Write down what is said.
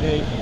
Hey.